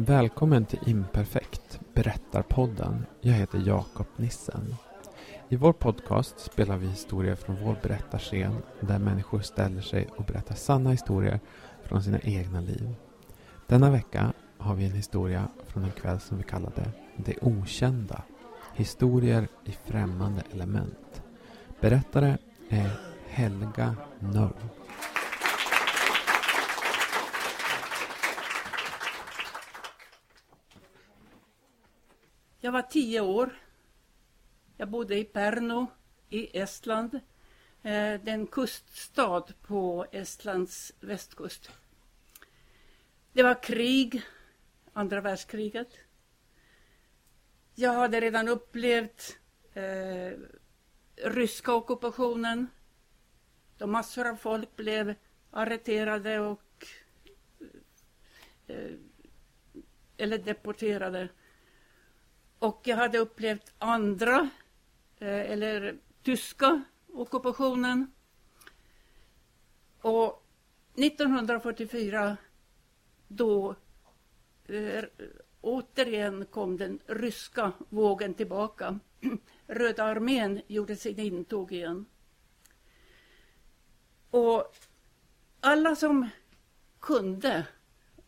Välkommen till Imperfekt, Berättarpodden. Jag heter Jakob Nissen. I vår podcast spelar vi historier från vår berättarscen där människor ställer sig och berättar sanna historier från sina egna liv. Denna vecka har vi en historia från en kväll som vi kallade Det okända. Historier i främmande element. Berättare är Helga Nöll. Jag var tio år. Jag bodde i Pärnu i Estland. Eh, den kuststad på Estlands västkust. Det var krig, andra världskriget. Jag hade redan upplevt eh, ryska ockupationen. Då massor av folk blev arreterade och eh, eller deporterade. Och jag hade upplevt andra, eh, eller tyska ockupationen. Och 1944 då eh, återigen kom den ryska vågen tillbaka. Röda armén gjorde sin intåg igen. Och alla som kunde,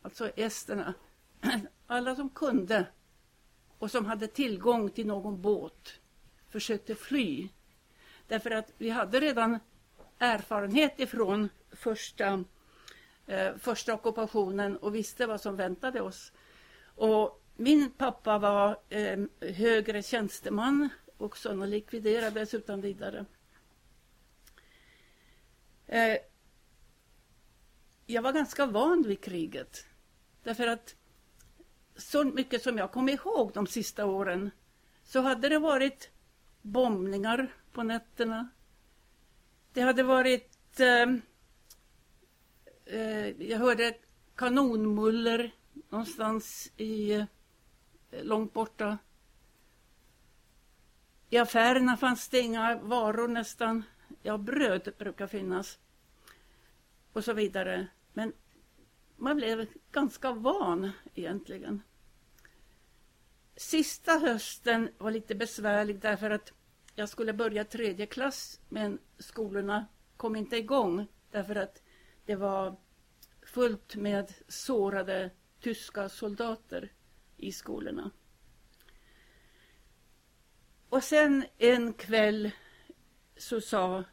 alltså esterna, alla som kunde och som hade tillgång till någon båt försökte fly. Därför att vi hade redan erfarenhet ifrån första, eh, första ockupationen och visste vad som väntade oss. Och min pappa var eh, högre tjänsteman och sådana likviderades utan vidare. Eh, jag var ganska van vid kriget. Därför att så mycket som jag kommer ihåg de sista åren så hade det varit bombningar på nätterna. Det hade varit... Eh, eh, jag hörde kanonmuller någonstans i eh, långt borta. I affärerna fanns det inga varor nästan. Ja, bröd brukar finnas. Och så vidare. Men man blev ganska van egentligen. Sista hösten var lite besvärlig därför att jag skulle börja tredje klass men skolorna kom inte igång därför att det var fullt med sårade tyska soldater i skolorna. Och sen en kväll så sa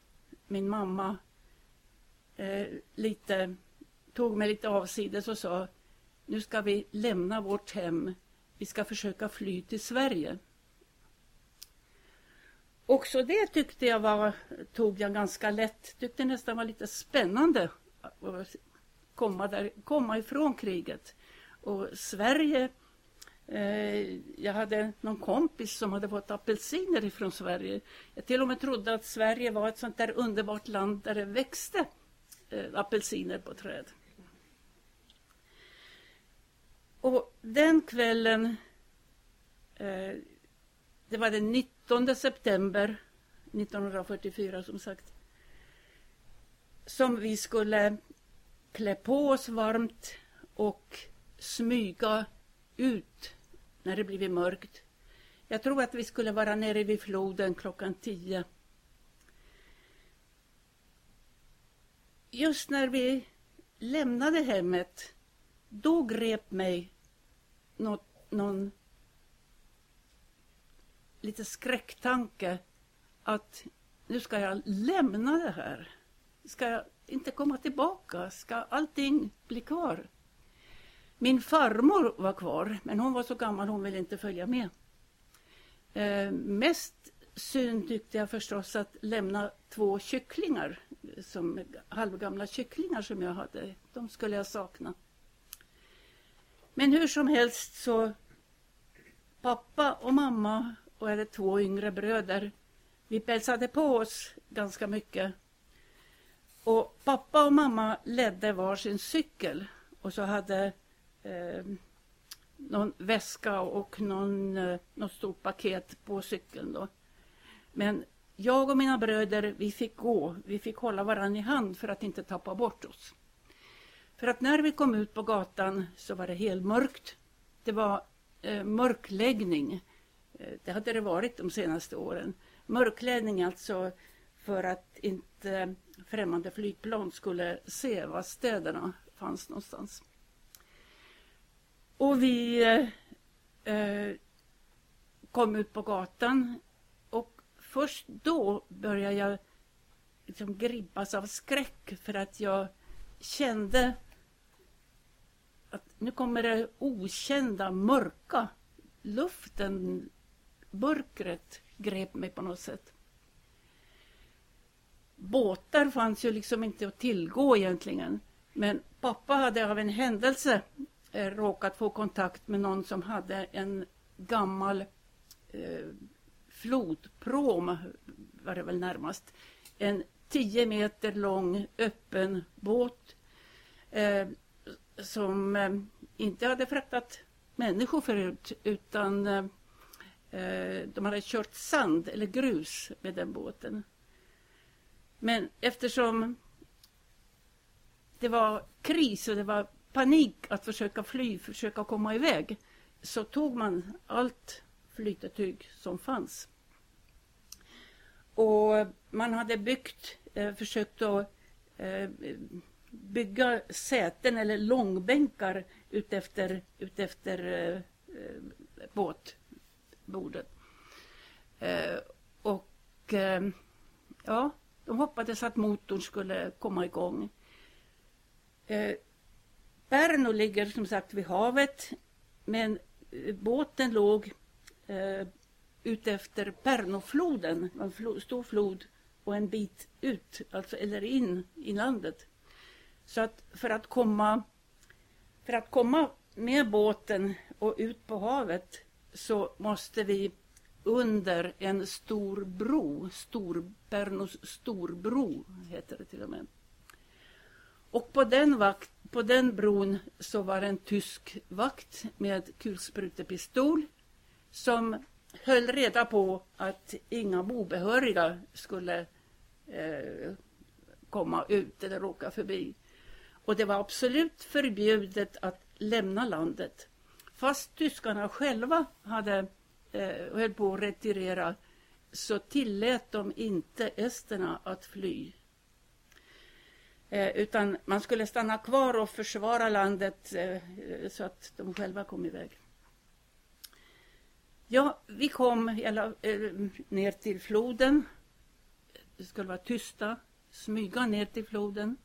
min mamma eh, lite, tog mig lite avsides och sa nu ska vi lämna vårt hem vi ska försöka fly till Sverige. Också det tyckte jag var, tog jag ganska lätt, tyckte nästan var lite spännande att komma, där, komma ifrån kriget. Och Sverige, eh, jag hade någon kompis som hade fått apelsiner ifrån Sverige. Jag till och med trodde att Sverige var ett sånt där underbart land där det växte eh, apelsiner på träd. Och den kvällen, eh, det var den 19 september 1944 som sagt, som vi skulle klä på oss varmt och smyga ut när det blivit mörkt. Jag tror att vi skulle vara nere vid floden klockan tio. Just när vi lämnade hemmet, då grep mig något, någon lite skräcktanke att nu ska jag lämna det här. Ska jag inte komma tillbaka? Ska allting bli kvar? Min farmor var kvar, men hon var så gammal hon ville inte följa med. Eh, mest synd tyckte jag förstås att lämna två kycklingar, som halvgamla kycklingar som jag hade. De skulle jag sakna. Men hur som helst så pappa och mamma och hade två yngre bröder. Vi pälsade på oss ganska mycket. Och pappa och mamma ledde varsin cykel och så hade eh, någon väska och någon, eh, något stort paket på cykeln då. Men jag och mina bröder, vi fick gå. Vi fick hålla varandra i hand för att inte tappa bort oss. För att när vi kom ut på gatan så var det helt mörkt. det var eh, mörkläggning. Eh, det hade det varit de senaste åren. Mörkläggning alltså för att inte främmande flygplan skulle se var städerna fanns någonstans. Och vi eh, eh kom ut på gatan och först då började jag liksom gripas av skräck för att jag kände att nu kommer det okända, mörka. Luften, mörkret grep mig på något sätt. Båtar fanns ju liksom inte att tillgå egentligen. Men pappa hade av en händelse eh, råkat få kontakt med någon som hade en gammal eh, flodprom, var det väl närmast. En tio meter lång öppen båt eh, som eh, inte hade fraktat människor förut utan eh, eh, de hade kört sand eller grus med den båten. Men eftersom det var kris och det var panik att försöka fly, försöka komma iväg så tog man allt flytetyg som fanns. Och man hade byggt, eh, försökt att eh, bygga säten eller långbänkar utefter, utefter eh, eh, båtbordet. Eh, och eh, ja, de hoppades att motorn skulle komma igång. Eh, Berno ligger som sagt vid havet men eh, båten låg eh, utefter Pernofloden, en fl stor flod och en bit ut, alltså eller in i landet. Så att för att komma, för att komma med båten och ut på havet så måste vi under en stor bro, Storbernos storbro heter det till och med. Och på den, vakt, på den bron så var det en tysk vakt med kulsprutepistol som höll reda på att inga obehöriga skulle eh, komma ut eller åka förbi. Och det var absolut förbjudet att lämna landet. Fast tyskarna själva hade eh, höll på att retirera så tillät de inte esterna att fly. Eh, utan man skulle stanna kvar och försvara landet eh, så att de själva kom iväg. Ja, vi kom hela, eh, ner till floden. Det skulle vara tysta, smyga ner till floden.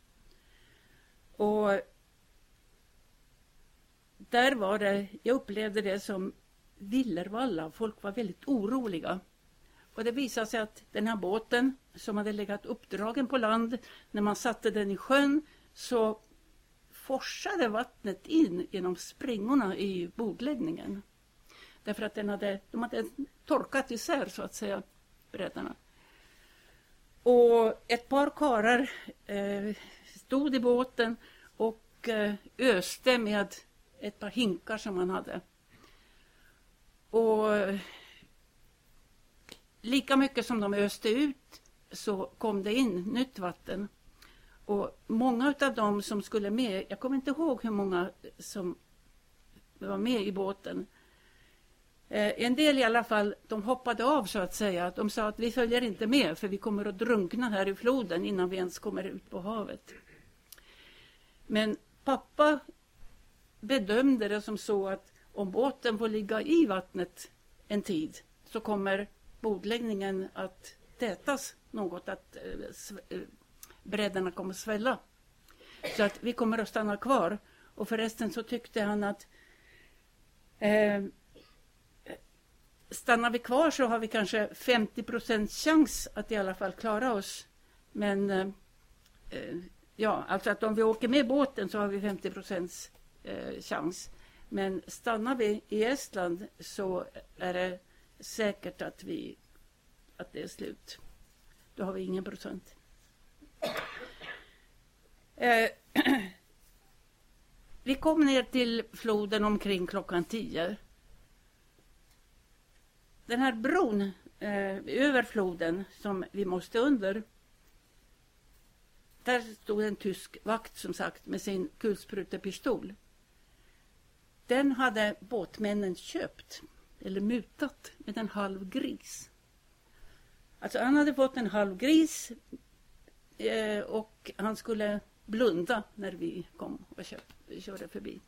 Och där var det, jag upplevde det som villervalla. Folk var väldigt oroliga. Och det visade sig att den här båten som hade legat uppdragen på land, när man satte den i sjön så forsade vattnet in genom springorna i bordläggningen. Därför att den hade, de hade torkat isär så att säga, bräddarna. Och ett par karar eh, stod i båten och eh, öste med ett par hinkar som han hade. Och lika mycket som de öste ut så kom det in nytt vatten. Och många av dem som skulle med, jag kommer inte ihåg hur många som var med i båten. Eh, en del i alla fall, de hoppade av så att säga. De sa att vi följer inte med för vi kommer att drunkna här i floden innan vi ens kommer ut på havet. Men pappa bedömde det som så att om båten får ligga i vattnet en tid så kommer bordläggningen att tätas något, att eh, eh, bräddarna kommer svälla. Så att vi kommer att stanna kvar. Och förresten så tyckte han att eh, stannar vi kvar så har vi kanske 50 procents chans att i alla fall klara oss. Men eh, eh ja, alltså att om vi åker med båten så har vi 50 procents eh, chans. Men stannar vi i Estland så är det säkert att, vi, att det är slut. Då har vi ingen procent. Eh, vi kom ner till floden omkring klockan tio. Den här bron eh, över floden som vi måste under där stod en tysk vakt som sagt med sin kulsprutepistol. den hade båtmännen köpt eller mutat med en halv gris. Alltså han hade fått en halv gris eh, och han skulle blunda när vi kom och köp, körde förbi.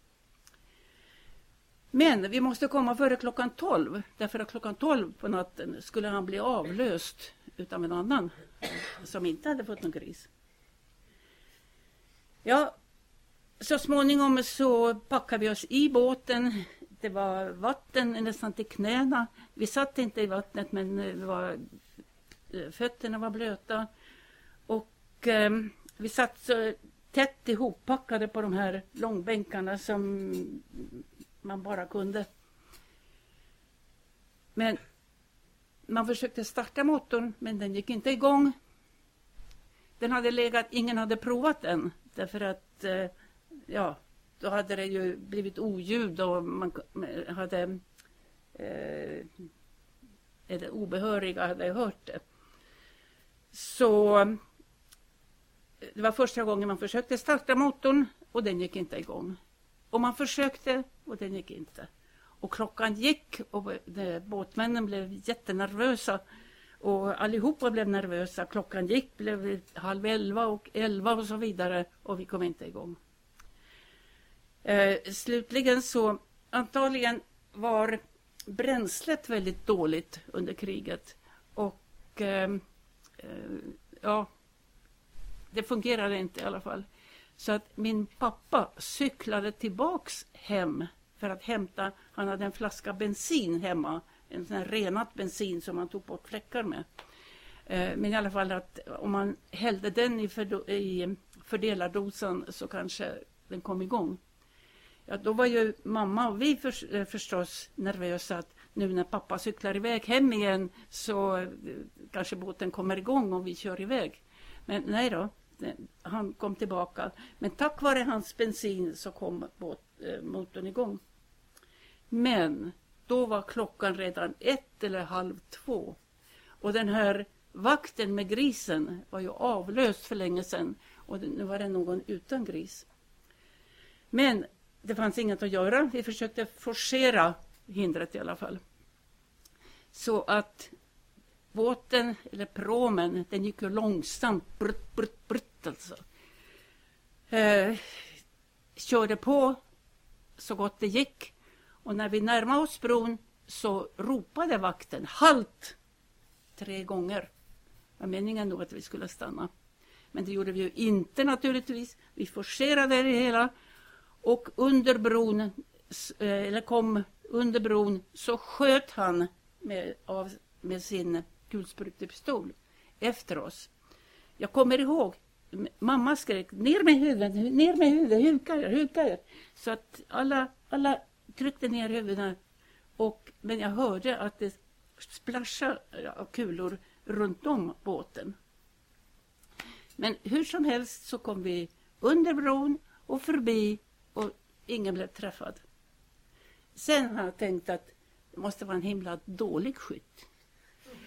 Men vi måste komma före klockan 12 därför att klockan 12 på natten skulle han bli avlöst utav en annan som inte hade fått någon gris. Ja, så småningom så packade vi oss i båten. Det var vatten nästan till knäna. Vi satt inte i vattnet men var, eh, fötterna var blöta. Och eh, vi satt så tätt ihoppackade på de här långbänkarna som man bara kunde. Men man försökte starta motorn men den gick inte igång. Den hade legat, ingen hade provat den därför att eh, ja, då hade det ju blivit oljud och man hade eh, eller obehöriga hade hört det. Så det var första gången man försökte starta motorn och den gick inte igång. Och man försökte och den gick inte. Och klockan gick och båtmännen blev jättenervösa. Och allihopa blev nervösa. Klockan gick, blev halv elva och elva och så vidare. Och vi kom inte igång. Eh, slutligen så antagligen var bränslet väldigt dåligt under kriget. Och eh, eh ja, det fungerade inte i alla fall. Så att min pappa cyklade tillbaks hem för att hämta, han hade en flaska bensin hemma, en sån här renat bensin som man tog bort fläckar med. Eh, men i alla fall att om man hällde den i, för, i fördelardosan så kanske den kom igång. Ja, då var ju mamma och vi för, eh, förstås nervösa att nu när pappa cyklar iväg hem igen så eh, kanske båten kommer igång och vi kör iväg. Men nej då, han kom tillbaka. Men tack vare hans bensin så kom båt, motorn igång. Men då var klockan redan ett eller halv två. Och den här vakten med grisen var ju avlöst för länge sedan. Och nu var det någon utan gris. Men det fanns inget att göra. Vi försökte forcera hindret i alla fall. Så att båten, eller promen, den gick ju långsamt, brutt, brutt, brutt alltså. Eh, körde på så gott det gick. Och när vi närmade oss bron så ropade vakten halt tre gånger. Det var meningen då att vi skulle stanna. Men det gjorde vi ju inte naturligtvis. Vi forcerade det hela och under bron, eh, eller kom under bron, så sköt han med, av, med sin kulsprutepistol efter oss. Jag kommer ihåg, mamma skrek ner med huvudet, ner med huvudet, huka er, huka er. Så att alla, alla tryckte ner huvudena. Och, men jag hörde att det splashade av kulor runt om båten. Men hur som helst så kom vi under bron och förbi och ingen blev träffad. Sen har jag tänkt att det måste vara en himla dålig skytt.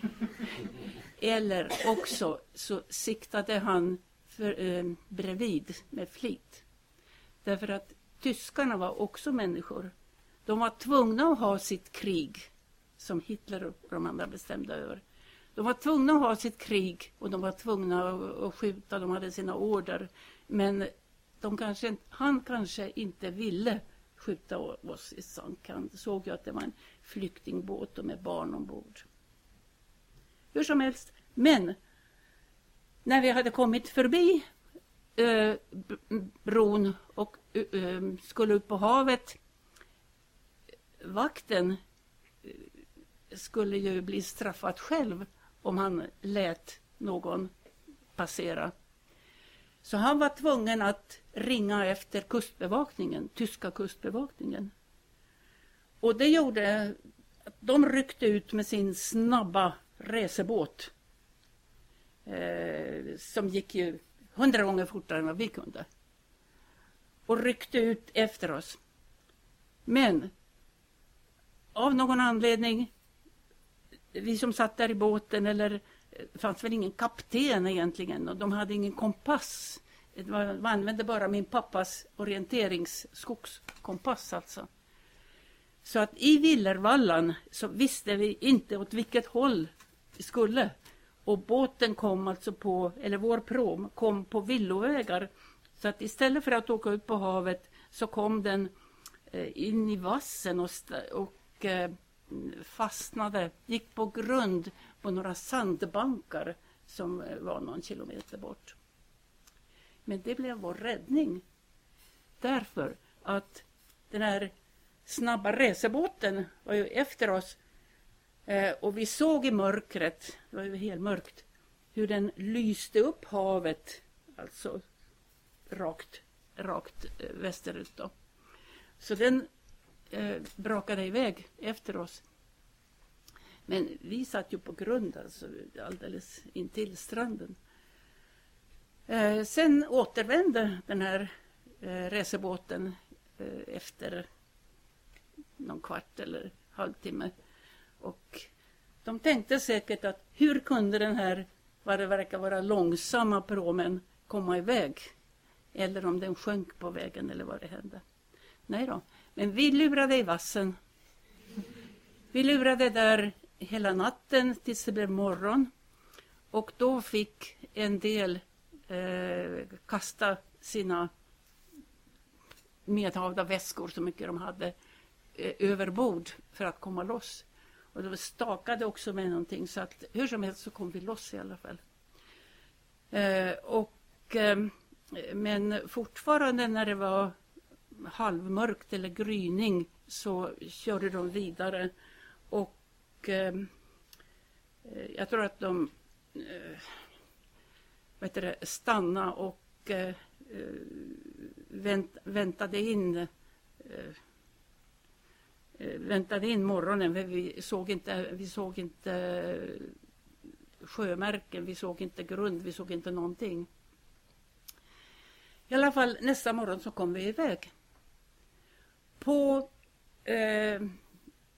Eller också så siktade han för, eh, bredvid med flit. Därför att tyskarna var också människor. De var tvungna att ha sitt krig som Hitler och de andra bestämde över. De var tvungna att ha sitt krig och de var tvungna att skjuta, de hade sina order. Men de kanske, han kanske inte ville skjuta oss i sank. Han såg ju att det var en flyktingbåt och med barn ombord. Hur som helst, men när vi hade kommit förbi eh, bron och eh, eh, skulle upp på havet vakten eh, skulle ju bli straffad själv om han lät någon passera så han var tvungen att ringa efter kustbevakningen, tyska kustbevakningen. Och det gjorde att de ryckte ut med sin snabba resebåt. Eh, som gick ju hundra gånger fortare än vad vi kunde. Och ryckte ut efter oss. Men av någon anledning, vi som satt där i båten eller det fanns väl ingen kapten egentligen och de hade ingen kompass. De använde bara min pappas orienteringsskogskompass alltså. Så att i Villervallan så visste vi inte åt vilket håll vi skulle. Och båten kom alltså på, eller vår prom kom på villovägar. Så att istället för att åka ut på havet så kom den eh, in i vassen och, och och eh, fastnade, gick på grund på några sandbankar som eh, var någon kilometer bort. Men det blev vår räddning. Därför att den här snabba resebåten var ju efter oss eh, och vi såg i mörkret, det var ju helt mörkt, hur den lyste upp havet, alltså rakt, rakt västerut då. Så den eh, brakade iväg efter oss. Men vi satt ju på grund, alltså alldeles intill stranden. Eh, sen återvände den här eh, resebåten eh, efter någon kvart eller halvtimme. Och de tänkte säkert att hur kunde den här, vad det verkar vara långsamma promen komma iväg? Eller om den sjönk på vägen eller vad det hände. Nej då, men vi lurade i vassen. Vi lurade där hela natten tills det blev morgon. Och då fick en del eh, kasta sina medhavda väskor, så mycket de hade, eh, över bord för att komma loss. Och de stakade också med någonting så att hur som helst så kom vi loss i alla fall. Eh, och, eh, men fortfarande när det var halvmörkt eller gryning så körde de vidare. Och eh, eh, jag tror att de eh, vad heter det, stannade och eh, eh vänt, väntade in eh, eh väntade in morgonen. Vi såg inte, vi såg inte sjömärken, vi såg inte grund, vi såg inte någonting. I alla fall nästa morgon så kom vi iväg. På eh,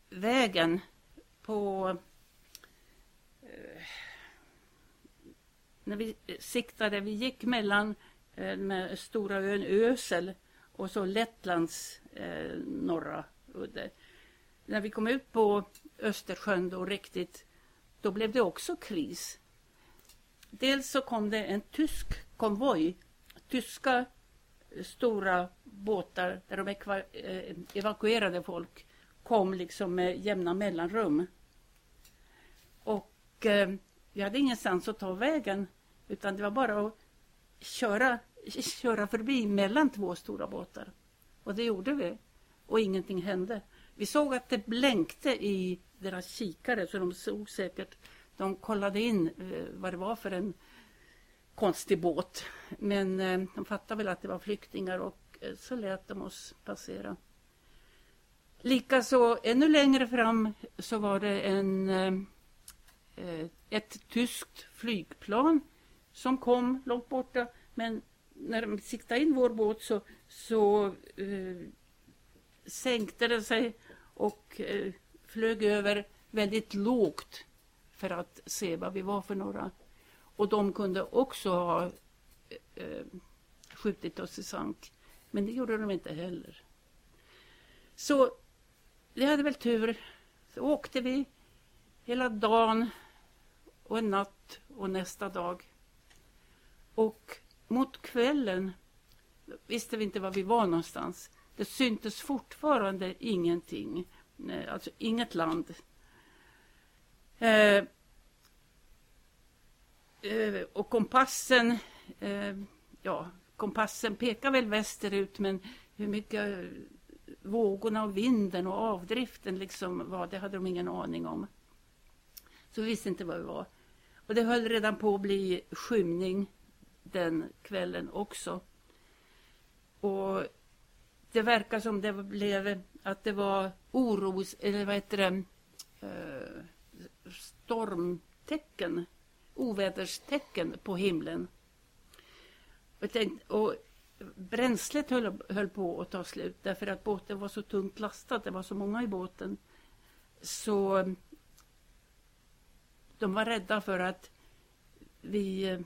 vägen på eh, när vi siktade, vi gick mellan eh, med stora ön Ösel och så Lettlands eh, norra udde. När vi kom ut på Östersjön då riktigt, då blev det också kris. Dels så kom det en tysk konvoj, tyska stora båtar där de eh, evakuerade folk kom liksom med jämna mellanrum. Och eh, vi hade ingenstans att ta vägen utan det var bara att köra, köra förbi mellan två stora båtar. Och det gjorde vi. Och ingenting hände. Vi såg att det blänkte i deras kikare så de såg säkert, de kollade in eh, vad det var för en konstig båt. Men eh, de fattade väl att det var flyktingar och så lät de oss passera. Likaså ännu längre fram så var det en, eh, ett tyskt flygplan som kom långt borta. Men när de siktade in vår båt så, så eh, sänkte den sig och eh, flög över väldigt lågt för att se vad vi var för några. Och de kunde också ha eh, eh skjutit oss i sank. Men det gjorde de inte heller. Så vi hade väl tur. Så åkte vi hela dagen och en natt och nästa dag. Och mot kvällen visste vi inte var vi var någonstans. Det syntes fortfarande ingenting. Eh, alltså inget land. Eh, eh, och kompassen, eh, ja, kompassen pekar väl västerut men hur mycket vågorna och vinden och avdriften liksom var, det hade de ingen aning om. Så vi visste inte vad vi var. Och det höll redan på att bli skymning den kvällen också. Och det verkar som det blev att det var oros, eller vad heter det, eh, stormtecken, oväderstecken på himlen. Och, tänkte, och bränslet höll, höll, på att ta slut därför att båten var så tungt lastad, det var så många i båten. Så de var rädda för att vi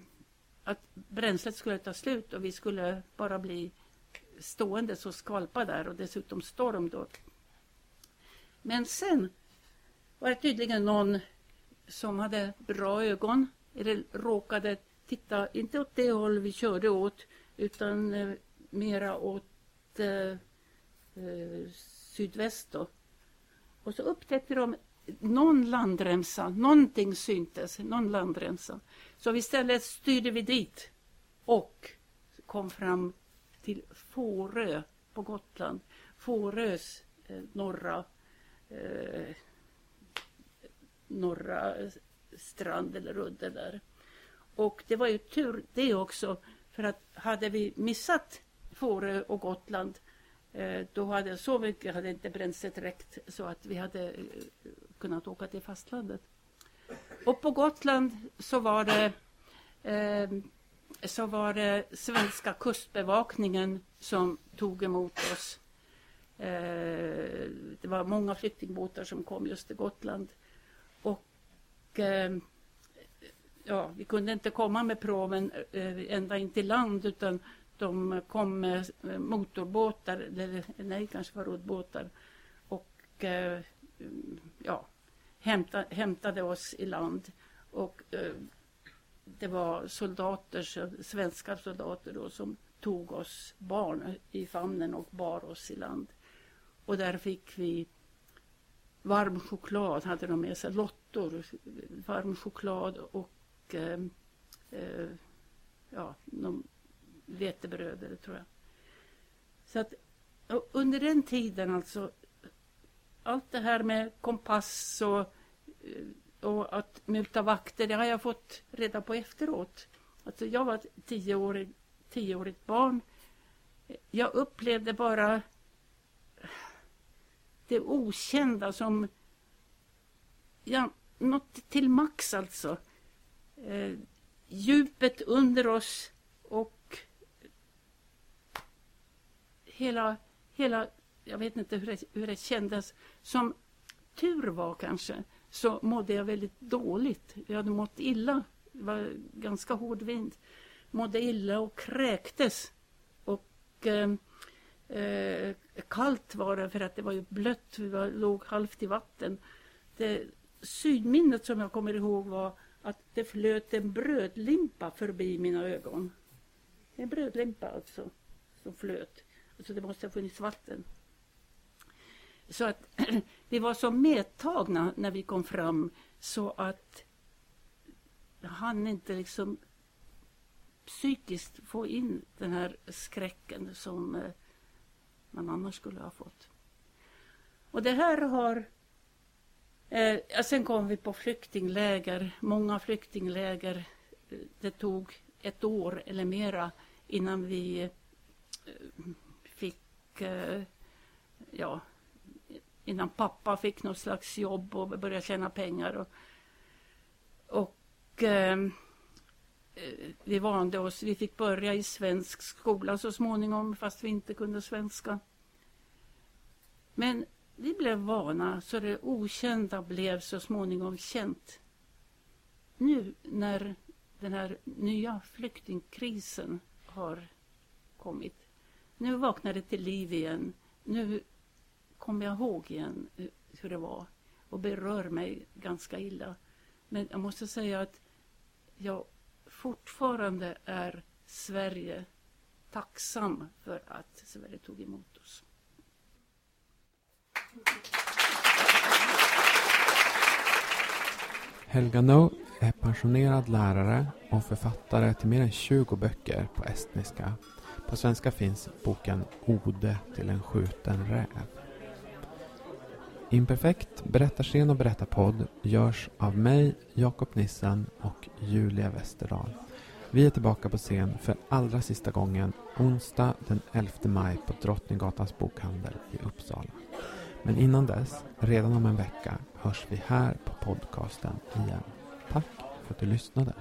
att bränslet skulle ta slut och vi skulle bara bli stående så skvalpa där och dessutom storm då. Men sen var det tydligen någon som hade bra ögon eller råkade titta, inte åt det håll vi körde åt utan eh, mera åt eh, eh, sydväst då. Och så upptäckte de någon landremsa, någonting syntes, någon landremsa. Så istället styrde vi dit och kom fram till Fårö på Gotland. Fårös eh, norra eh, norra eh, strand eller udde där. Och det var ju tur det också för att hade vi missat Fårö och Gotland eh, då hade så mycket hade inte bränslet räckt så att vi hade eh, kunnat åka till fastlandet. Och på Gotland så var det eh, så var det svenska kustbevakningen som tog emot oss. Eh, det var många flyktingbåtar som kom just till Gotland. Och eh, ja, vi kunde inte komma med proven eh, ända in till land utan de kom med eh, motorbåtar, eller nej, kanske var roddbåtar. Och eh, ja, hämta, hämtade oss i land. Och det var soldater, svenska soldater då, som tog oss barn i famnen och bar oss i land. Och där fick vi varm choklad, hade de med sig, lottor, varm choklad och eh, eh, ja, någon vetebröd tror jag. Så att under den tiden alltså, allt det här med kompass och, eh, och att muta vakter, det har jag fått reda på efteråt. Alltså jag var tioårig, tioårigt barn. Jag upplevde bara det okända som ja, något till max alltså. Eh, djupet under oss och hela, hela jag vet inte hur det, hur det kändes. Som tur var kanske så mådde jag väldigt dåligt. Jag hade mått illa. Det var ganska hård vind. Mådde illa och kräktes. Och eh, eh, kallt var det för att det var ju blött. Vi var, låg halvt i vatten. Det sydminnet som jag kommer ihåg var att det flöt en brödlimpa förbi mina ögon. En brödlimpa alltså, som flöt. Alltså det måste ha funnits vatten. Så att vi var så medtagna när vi kom fram så att jag hann inte liksom psykiskt få in den här skräcken som eh, man annars skulle ha fått. Och det här har... Eh, sen kom vi på flyktingläger, många flyktingläger. Det tog ett år eller mera innan vi eh, fick eh, ja, innan pappa fick något slags jobb och började tjäna pengar. Och, och eh, eh, vi vande oss. Vi fick börja i svensk skola så småningom fast vi inte kunde svenska. Men vi blev vana så det okända blev så småningom känt. Nu när den här nya flyktingkrisen har kommit. Nu vaknar det till liv igen. Nu kommer jag ihåg igen eh, hur det var och berör mig ganska illa. Men jag måste säga att jag fortfarande är Sverige tacksam för att Sverige tog emot. Helga No är pensionerad lärare och författare till mer än 20 böcker på estniska. På svenska finns boken Ode till en skjuten räv. Imperfekt berättarscen och berättarpodd görs av mig, Jakob Nissen och Julia Westerdahl. Vi är tillbaka på scen för allra sista gången onsdag den 11 maj på Drottninggatans bokhandel i Uppsala. Men innan dess, redan om en vecka, hörs vi här på podcasten igen. Tack för att du lyssnade.